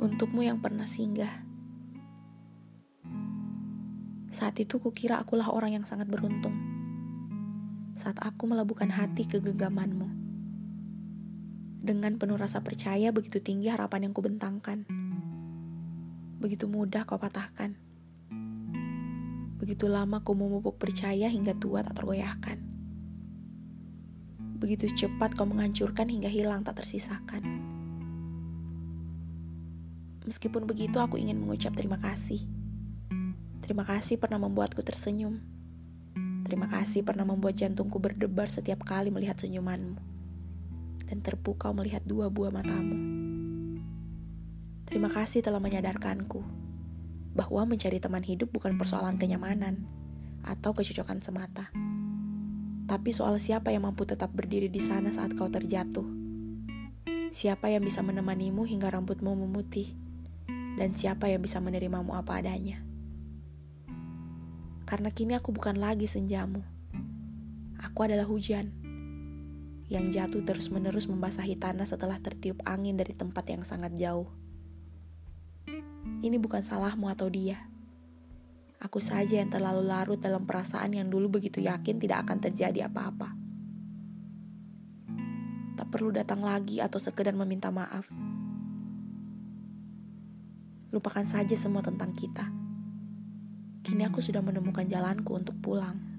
Untukmu yang pernah singgah. Saat itu kukira akulah orang yang sangat beruntung. Saat aku melabuhkan hati ke genggamanmu. Dengan penuh rasa percaya begitu tinggi harapan yang kubentangkan. Begitu mudah kau patahkan. Begitu lama ku memupuk percaya hingga tua tak tergoyahkan. Begitu cepat kau menghancurkan hingga hilang tak tersisakan. Meskipun begitu, aku ingin mengucap terima kasih. Terima kasih pernah membuatku tersenyum. Terima kasih pernah membuat jantungku berdebar setiap kali melihat senyumanmu. Dan terpukau melihat dua buah matamu. Terima kasih telah menyadarkanku bahwa mencari teman hidup bukan persoalan kenyamanan atau kecocokan semata. Tapi soal siapa yang mampu tetap berdiri di sana saat kau terjatuh. Siapa yang bisa menemanimu hingga rambutmu memutih dan siapa yang bisa menerimamu apa adanya. Karena kini aku bukan lagi senjamu. Aku adalah hujan yang jatuh terus-menerus membasahi tanah setelah tertiup angin dari tempat yang sangat jauh. Ini bukan salahmu atau dia. Aku saja yang terlalu larut dalam perasaan yang dulu begitu yakin tidak akan terjadi apa-apa. Tak perlu datang lagi atau sekedar meminta maaf Lupakan saja semua tentang kita. Kini aku sudah menemukan jalanku untuk pulang.